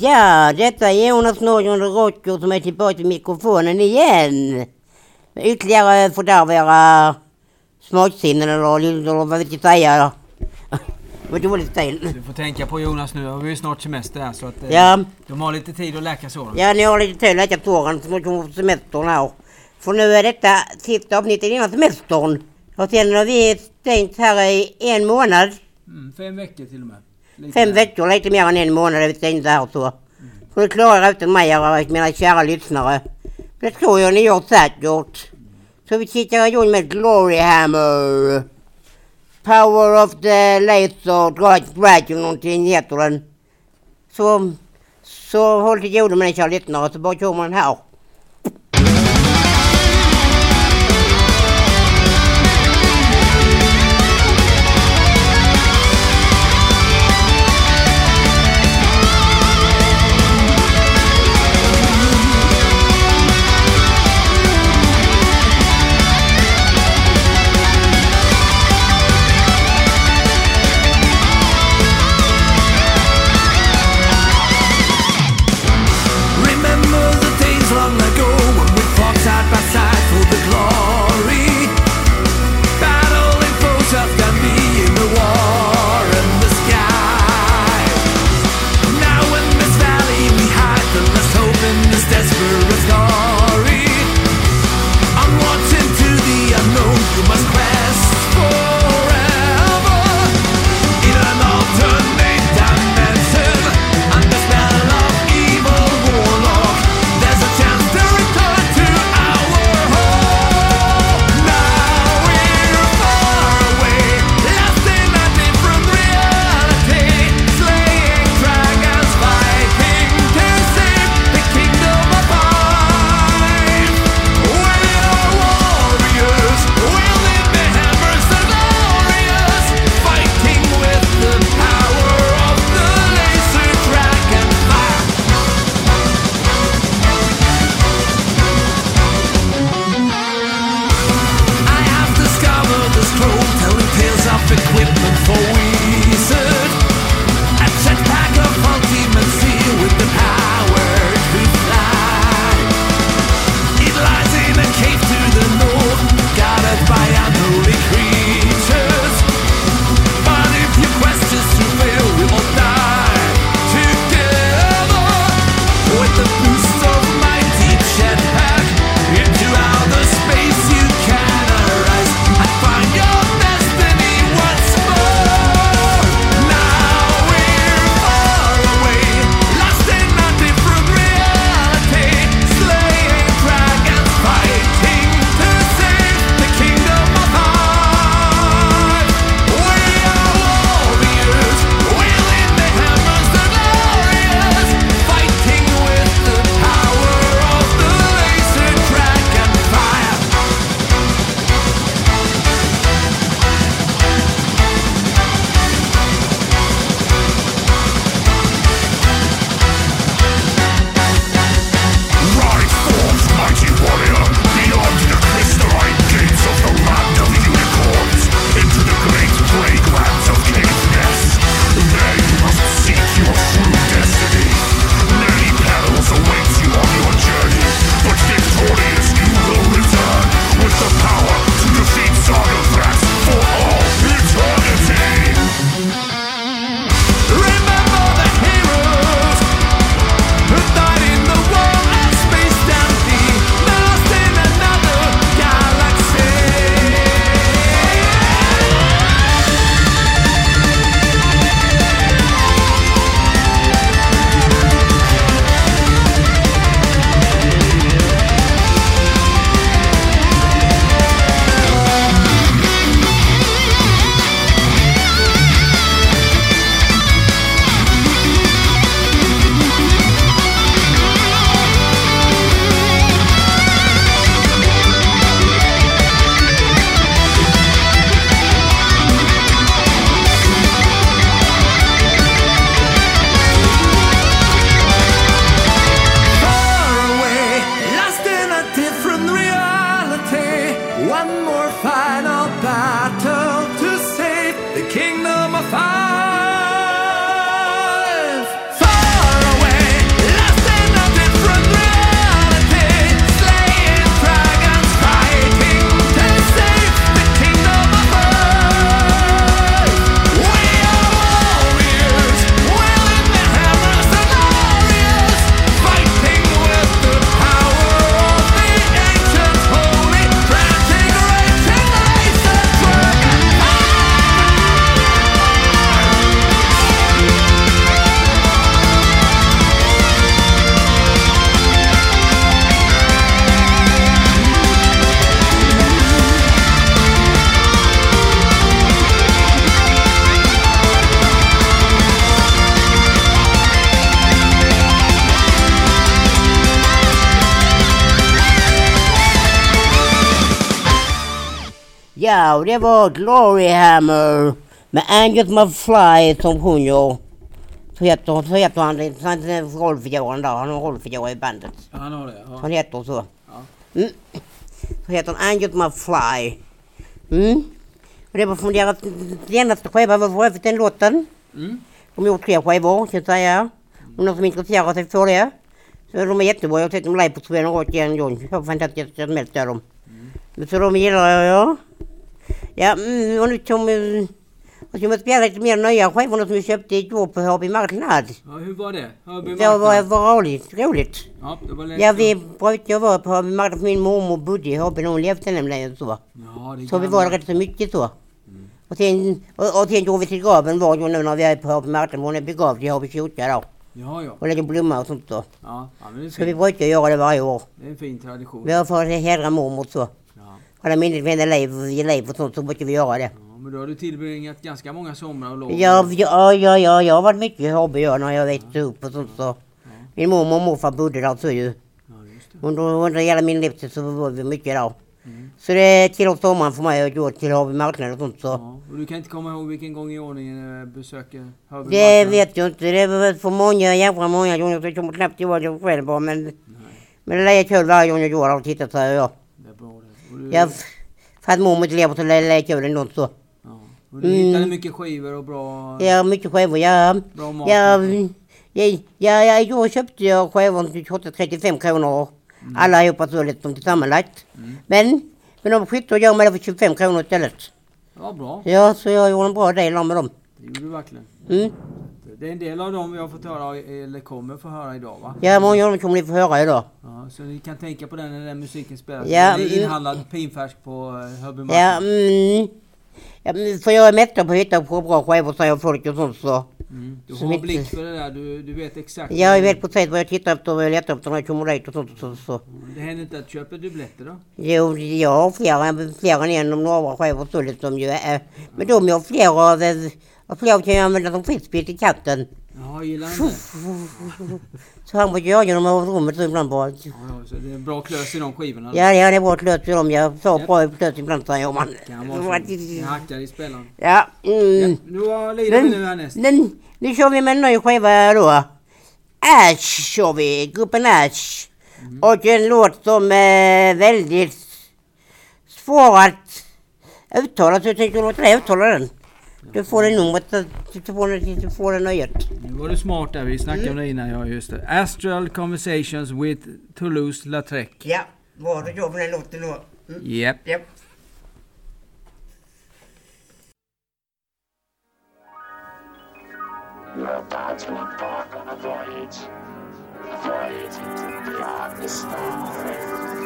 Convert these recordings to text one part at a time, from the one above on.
Ja, detta är Jonas Norgren och Rotko som är tillbaka i mikrofonen igen. Ytterligare fördärva era smaksinnen eller, eller vad vi ska säga. Det var dåligt stil. Du får tänka på Jonas nu, har vi ju snart semester här så att eh, Ja, de har lite tid att läka såren. ja, ni har lite till att läka tåren som kommer på semestern här. För nu är detta sista avsnittet innan semestern. Och sen har vi stängt här i en månad. Mm, fem veckor till och med. Lite Fem veckor, lite mer än en månad är vi stängda här så. Får ni klara er utan mig och mina kära lyssnare. Det tror jag ni gör säkert. Så vi kickar igång med Glory Hammer. Power of the Laser Dra- Dragon någonting heter den. Så, så håll till godo med den kära lyssnare så bara kör den här. Ja, och det var Glory Hammer med Angels Must Fly som sjunger. Så heter, så heter han, han är rollfiguren där, han har rollfigur i bandet. Ja, han har det. Ja. Han heter så. Ja. Mm. Så heter han Angels Must Fly. Mm. Och det var från deras senaste skiva var för övrigt den låten. Mm. De har gjort tre skivor kan jag säga. Om någon som intresserar sig för det. Så de är jättebra. Jag har sett dem live på Sweden Rock en gång. Jag har fantastiskt smält av dem. Så de gillar jag ja. Ja, mm, och nu kommer... Och så måste spela lite mer nya skivorna som vi köpte igår på Hörby marknad. ja, hur var det? Hörby Det var, marknad. var roligt. roligt. Ja, det var lätt. Ja, vi brukar vara på Hörby marknad min mormor bodde i Hörby när hon levde nämligen så. Ja, det Så vi var rätt så mycket så. Och sen, och, och sen går vi till graven var gång nu när vi är på Hörby marknad. Hon är begravd i Hörby kyrka då. Ja, ja. Och lägger blommor och sånt då. Ja, ja men det är Så vi fint. brukar göra det varje år. Det är en fin tradition. Vi har för att hedra mormor så. Hålla minnet med henne liv, och sånt så brukar vi göra det. ja, men då har du tillbringat ganska många somrar och lov. Ja, ja, ja, ja, jag har varit mycket jag när jag växte upp och sånt så. Min mormor och morfar bodde där så ju. Ja, just det. Under, hela min livstid så var vi mycket där. Mm. Så det är till och sommaren för mig att gå till Hörby marknad och sånt så. Ja, och du kan inte komma ihåg vilken gång i ordningen du besöker Hörby Det vet jag inte. Det väl för många, jävla många gånger så jag kommer knappt ihåg det själv bara men. Nej, Men det är kul varje gång jag går där och tittar säger jag. Jag för att mormor inte lever så är det kul ändå så. ja. och du Mm. hittade mycket skivor och bra, Jag har mycket skivor. Jag, bra mat. jag, jag, jag, jag, igår köpte jag skivor som kostade 35 kronor. Allihopa så liksom tillsammanlagt. Mm. Men, men de skickade jag det för 25 kronor istället. Ja, bra. Ja, så jag gjorde en bra del av med dem. Det gjorde du verkligen. Mm. Det är en del av dem vi har fått höra, eller kommer få höra idag va? Ja, många av dem kommer ni få höra idag. Ja, så ni kan tänka på den när den musiken spelas. Ja, den är mm. inhandlad pinfärsk på Hörby Ja, marknad. mm. ja, för jag är mättad på att hitta på bra skivor säger folk och sånt så. Mm. Du har blick för det där, du, du vet exakt. Jag vet precis vad jag tittar efter och vad jag letar efter när jag kommer dit och sånt. Så, så. Det händer inte att köper du biljetter då? Jo, jag har flera, flera än en av några skivor så liksom ju är. Men de jag har flera av, och flera kan jag använda som frispel i katten. Ja, gillar han det? Så han brukar jag dem över rummet så ibland bara. Ja, ja, så det är en bra klös i de skivorna? Ja, ja, det är bra klöt i dem. Jag så Ja. bra klöt ibland säger man. Vara så. Det hackar i spelaren. Ja, Ja, mm. nu lirar vi nu härnäst. Nu kör vi med en ny skiva då. Ash kör vi, gruppen Ash. Och en låt som är väldigt svår att uttala så jag tänkte låta dig uttala den. Du får det numret, du får det, du får det nöjet. Nu var du smart där, vi snackade om det innan. Ja, just det. Astral Conversations with Toulouse-Lautrec. Ja, bra då kör vi den låten då. Mm. Japp. You're about to embark on a voyage. A voyage into beyond the stars.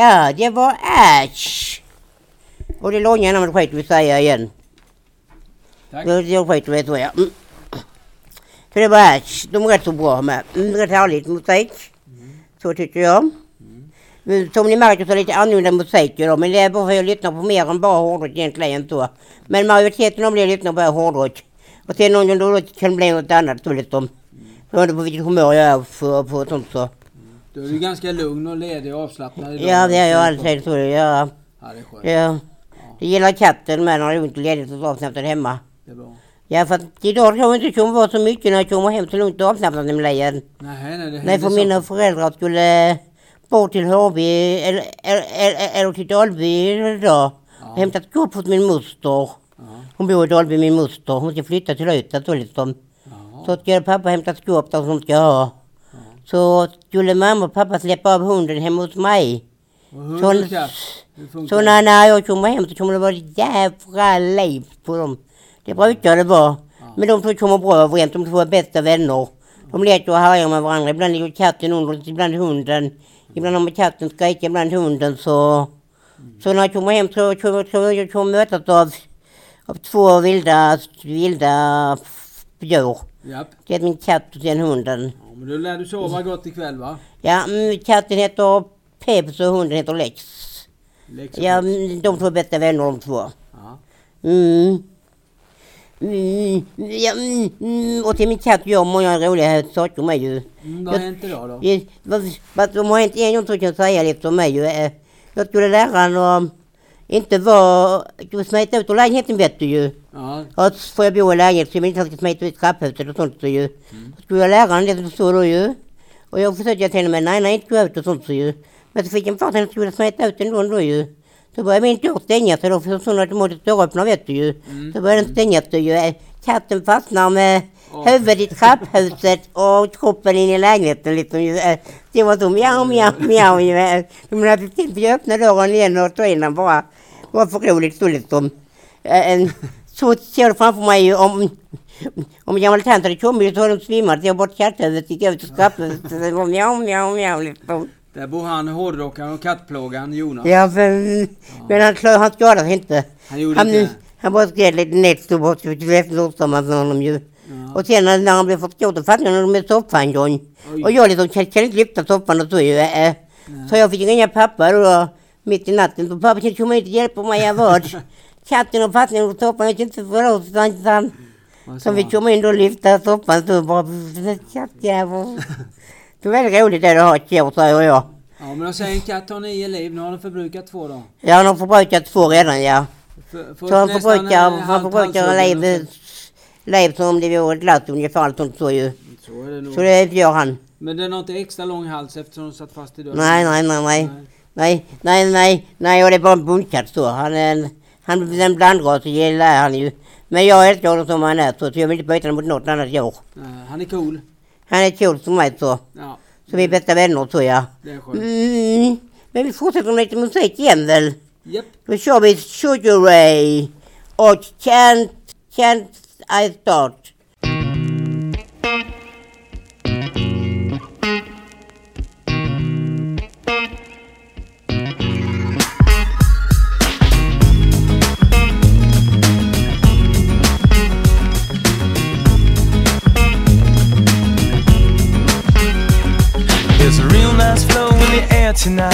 Ja, det var Ash. Och det långa namnet skit vi säga igen. Tack. Det det skit vet vad jag. Mm. Så det var Ash. De är rätt så bra med. Mm, rätt härligt musik. Så tycker jag. Men som ni märker så är det lite annorlunda musik då, men det är bara för att jag lyssnar på mer än bara hårdrock egentligen så. Men majoriteten av det lyssnar på är hårdrock. Och sen om det då kan bli något annat så liksom. Beroende på vilket humör jag är för, för sånt så. Du är ju ganska lugn och ledig och avslappnad idag. Ja, det är jag alltid så. Ja. Ja, det är skönt. Ja. Det gillar katten med är ont och ledigt och avslappnat hemma. Det är bra. Ja, för att idag tror jag inte kommer vara så mycket när jag kommer hem så lugnt och avslappnat nämligen. Nej, nej, det Nej, för så. mina föräldrar skulle bort till Hörby eller, eller, eller, eller till Dalby idag. Ja. Hämtat skåp hos min moster. Ja. Hon bor i Dalby, min moster. Hon ska flytta till Ystad så liksom. Ja. Så ska pappa hämta skåp där som ska ha. Så skulle mamma och pappa släppa av hunden hemma hos mig. Så, så när, när jag kommer hem så kommer det vara ett jävla liv på dem. Det brukar det vara. Men de två kommer bra överens. De två är bästa vänner. De leker och härjar med varandra. Ibland ligger katten under, ibland hunden. Ibland har man katten skriker, ibland hunden. Så, så när jag kommer hem så tror jag jag kommer mötas av, av två vilda, vilda djur. Japp. Det är min katt och sen hunden. Men då lär du sova gott ikväll va? Ja, mm, katten heter Peps och hunden heter Lex. Lex Ja, mm, de två är bästa vänner de två. Ja. Mm. Mm, ja, mm, mm, och till min katt gör många roliga saker med ju. Mm, vad har hänt idag då? Vad- vad som har hänt en gång så kan jag säga liksom med ju. eh, Jag skulle lära honom inte vara... Du smeta ut ur lägenheten vet du ju. Ja. Och så får jag bo i lägenhet så jag vill inte att jag ska smeta ut trapphuset och sånt så ju. Mm. Så skulle jag lära honom det som stod då ju. Och jag försökte till honom, nej nej inte gå ut och sånt så ju. Men så fick jag för att han skulle smeta ut ändå då ju. Så började min dörr stänga sig då för så när automatiskt dörröppnare vet du ju. Mm. Så började den stänga sig ju. Katten fastnar med Åh. huvudet i trapphuset och kroppen in i lägenheten liksom ju. Eh, Det var så mjau, mjau, mjau. Men hade till vi öppnade dörren igen och tog in den bara. Det var för roligt stod som eh, en så ser det framför mig om om gamla tant hade kommit så hade de svimmat. Jag bort katthuvudet, gick ut och skrattade. Så Det var mjau, mjau, mjau. Liksom. Där bor han hårdrockaren och kattplågaren Jonas. Ja, men, men han, han skadade sig inte. Han gjorde Han, inte han bara skrev lite nätt stod bort efter Nordström för honom ju. Ja. Och sen när- han blev för stor då fastnade han med soffan John. Och jag liksom kan, kan inte lyfta soffan och så ju. Äh. Så jag fick ringa pappa då mitt i natten. Pappa kan komma hit och hjälpa mig jag vad. Katten och under soffan. Jag kan inte han- Vad Så sa vi kom in och lyfte soffan så bara kattjävel. Det var väldigt roligt det att ha ett djur säger jag. Ja men de säger en katt har nio liv, nu har den förbrukat två då. Ja, han har förbrukat två redan ja. För, för Så han förbrukar, han förbrukar liv, och liv som om det vore ett lass ungefär. allt sånt så ju. Så är det nog. Så det gör han. Men den har inte extra lång hals eftersom den satt fast i dörren? Nej, nej, nej, nej. Nej, nej, nej, nej, och det är bara en buntkatt så. Han är en, han en blandras, gillar han ju. Men jag älskar honom som han är så, så jag vill inte byta honom mot något annat djur. Nej, han är cool. Han är cool som mig så. Ja, Så vi är bästa vänner så ja. det är skönt. Mm, men vi fortsätter med lite musik igen väl. Japp. Då kör vi Sugar Ray och Can't, can't I start. Tonight.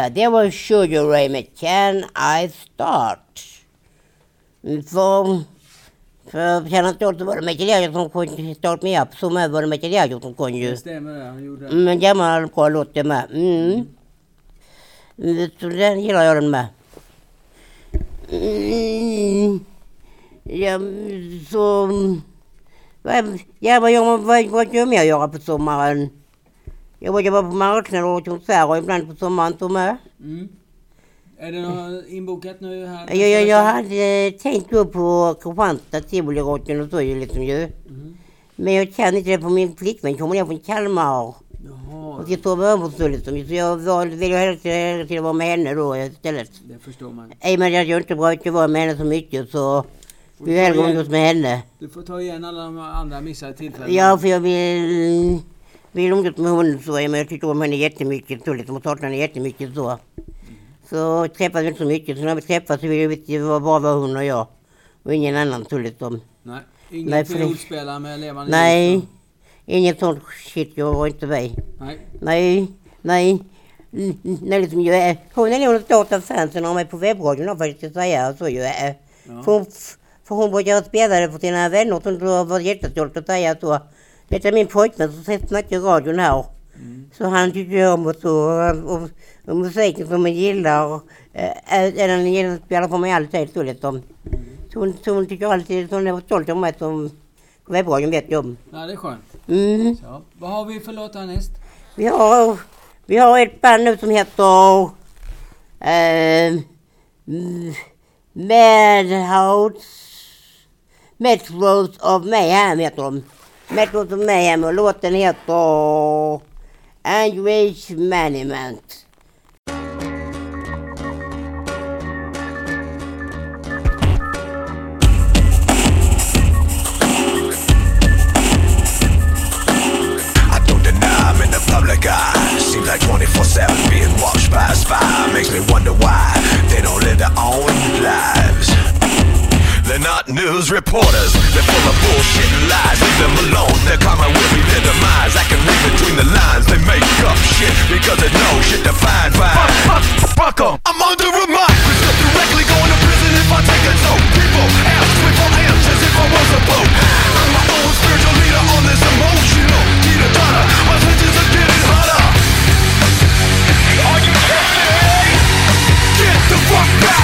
Ja, det var Sugar Ray med Can I Start? För, I Start var det Michael som kunde Start Me Up, som är var det Michael som kunde ju. Det stämmer det, han gjorde. Mm, en gammal bra låt det med. Mm. Mm, Så den gillar jag den med. Mm. Ja, så... Ja, vad, gör, man- vad, vad gör jag göra på sommaren? Jag brukar vara på marknader och konserter ibland på sommaren som med. Mm. Är det något inbokat nu här? Jag, jag, jag hade tänkt gå på Kristianstad, Tivolirocken och så ju liksom ju. Mm. Men jag kan inte det för min flickvän kommer ner från Kalmar. Och Jaha, ska sova över så liksom. Så jag val- vill ju hela tiden hela tiden vara med henne då istället. det förstår man. I och med att jag inte brukar vara med henne så mycket så vill jag hellre umgås med henne. Du får ta igen alla de andra missade tillfällena. Ja, för jag vill, vill umgås med henne så. Men jag tycker om henne jättemycket så liksom. Och saknar henne jättemycket så. Så träffas vi inte så mycket. Så när vi träffas så vill vi det var bara hon och jag. Och ingen annan så liksom. Nej, inget Nej, det- fiolspelare med levande Nej, ljud, inget sånt shit. Jag har inte så- Nej. Nej, nej. Nej, liksom jag är, hon är nog den största fansen av mig på webbradion om jag säga så. Är. Ja. För, hon- för hon brukar spela det för sina vänner som då var jättestolt att säga så. Detta är min pojkvän som snackar i radion här. Så han tycker om och så. Och, och musiken som hon gillar. Är, är den gillar att spela för mig alltid så liksom. Så hon, så hon tycker alltid, så hon är stolt om mig som webbradion vet jag om. Ja, det är skönt. Mm. Så, vad har vi för låt härnäst? Vi har, vi har ett band nu som heter mm, Madhouse Metros of Mayhem heter de. met wat mij hebben lot en heel to and waste management. Seems like 24-7 being watched by a spy. Makes me wonder why they don't live their own lives. They're not news reporters. They're full of bullshit and lies. Leave them alone. Their karma will be their demise. I can read between the lines. They make up shit because they know shit to find. Fuck, fuck, fuck 'em. I'm under a microscope. Directly going to prison if I take a toke. People ask me for answers if I was a boat. I'm my own spiritual leader on this emotional teeter totter. My senses are getting hotter. Are you kidding me? Get the fuck back,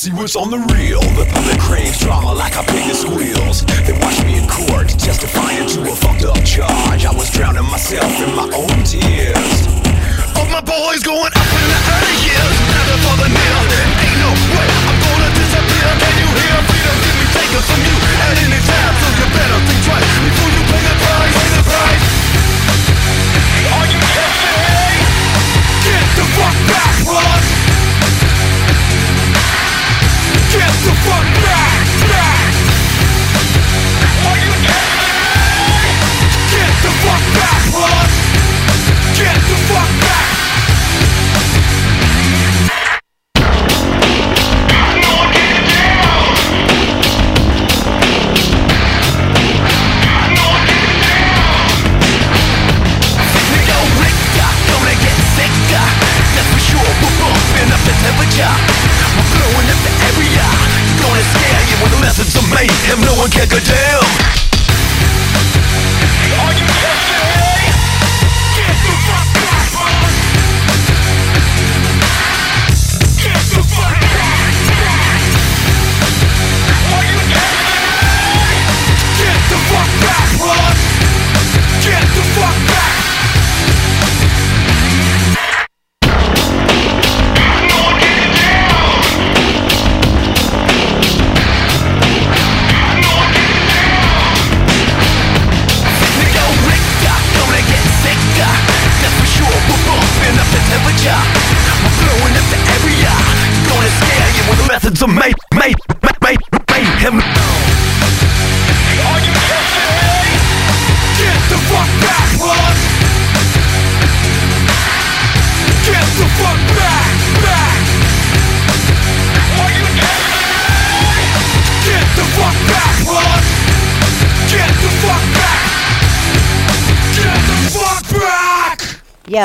see what's on the real. The public craves drama like a pig that squeals. They watch me in court, testifying to a fucked up charge. I was drowning myself in my own tears.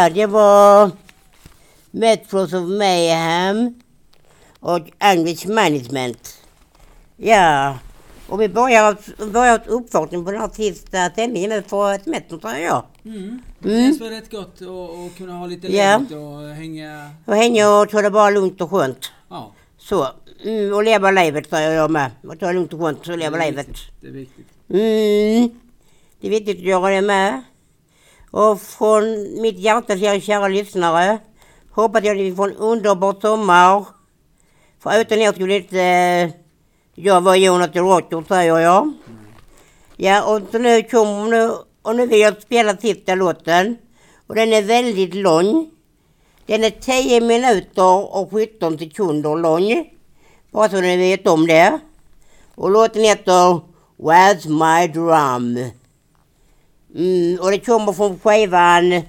Det var Metros of Mayhem och English Management. Ja, och vi börjar, börjar uppfarten på den här sista sändningen nu för ett Metro tror jag. Mm. Det Mm. känns väl rätt gott att, kunna ha lite Ja. ledigt och hänga... Och hänga och ta det bara lugnt och skönt. Ja, Så. Mm, och leva livet säger jag med. Och ta det lugnt och skönt och leva det livet. Det är viktigt. Mm. Det är viktigt att göra det med. Och från mitt hjärta till er kära lyssnare. Hoppas jag att ni får en underbar sommar. För utan er skulle inte eh, jag vara Jonathan Rocker säger jag. Ja och så nu kommer nu, och nu vill jag spela sista låten. Och den är väldigt lång. Den är 10 minuter och 17 sekunder lång. Bara så ni vet om det. Och låten heter Where's My Drum? Mm, och det kommer från skivan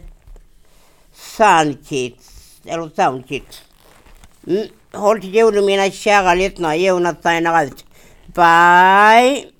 Soundkids, eller Soundkids. Mm. Håll till godo mina kära lyssnare. Jonas signar ut. Bye!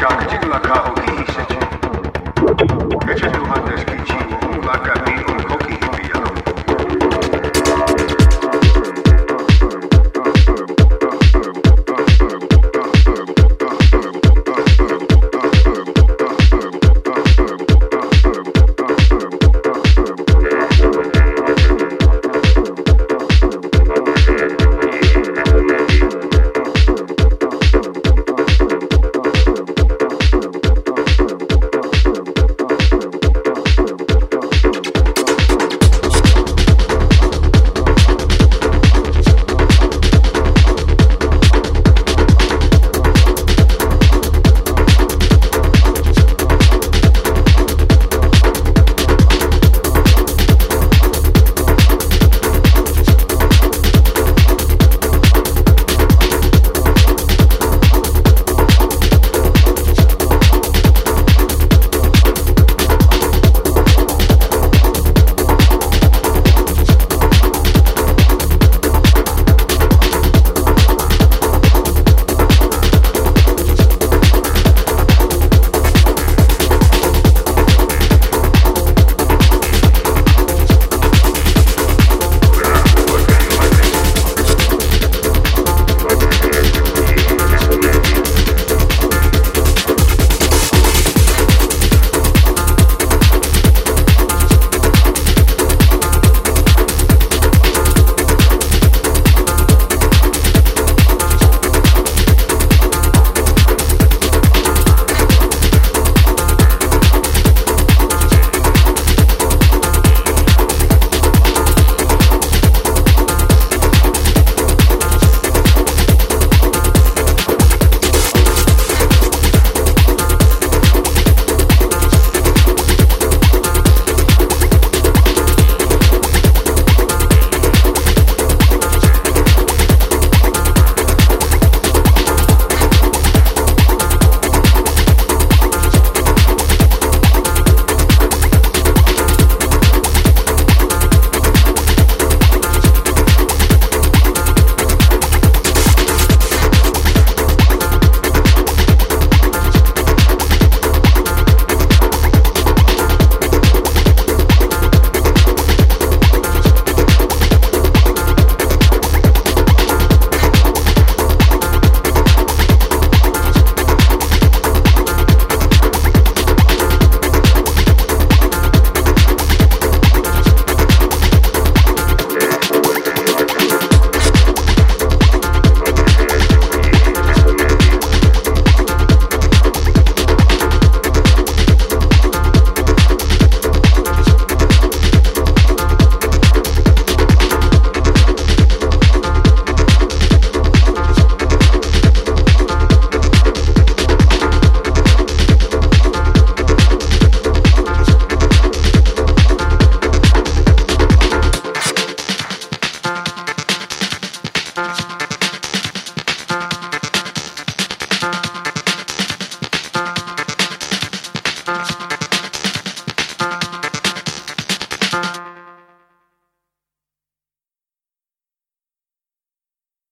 Çarkıcı lakabı giyişe çi. Geçen yıldan deşkiçi, lakabı.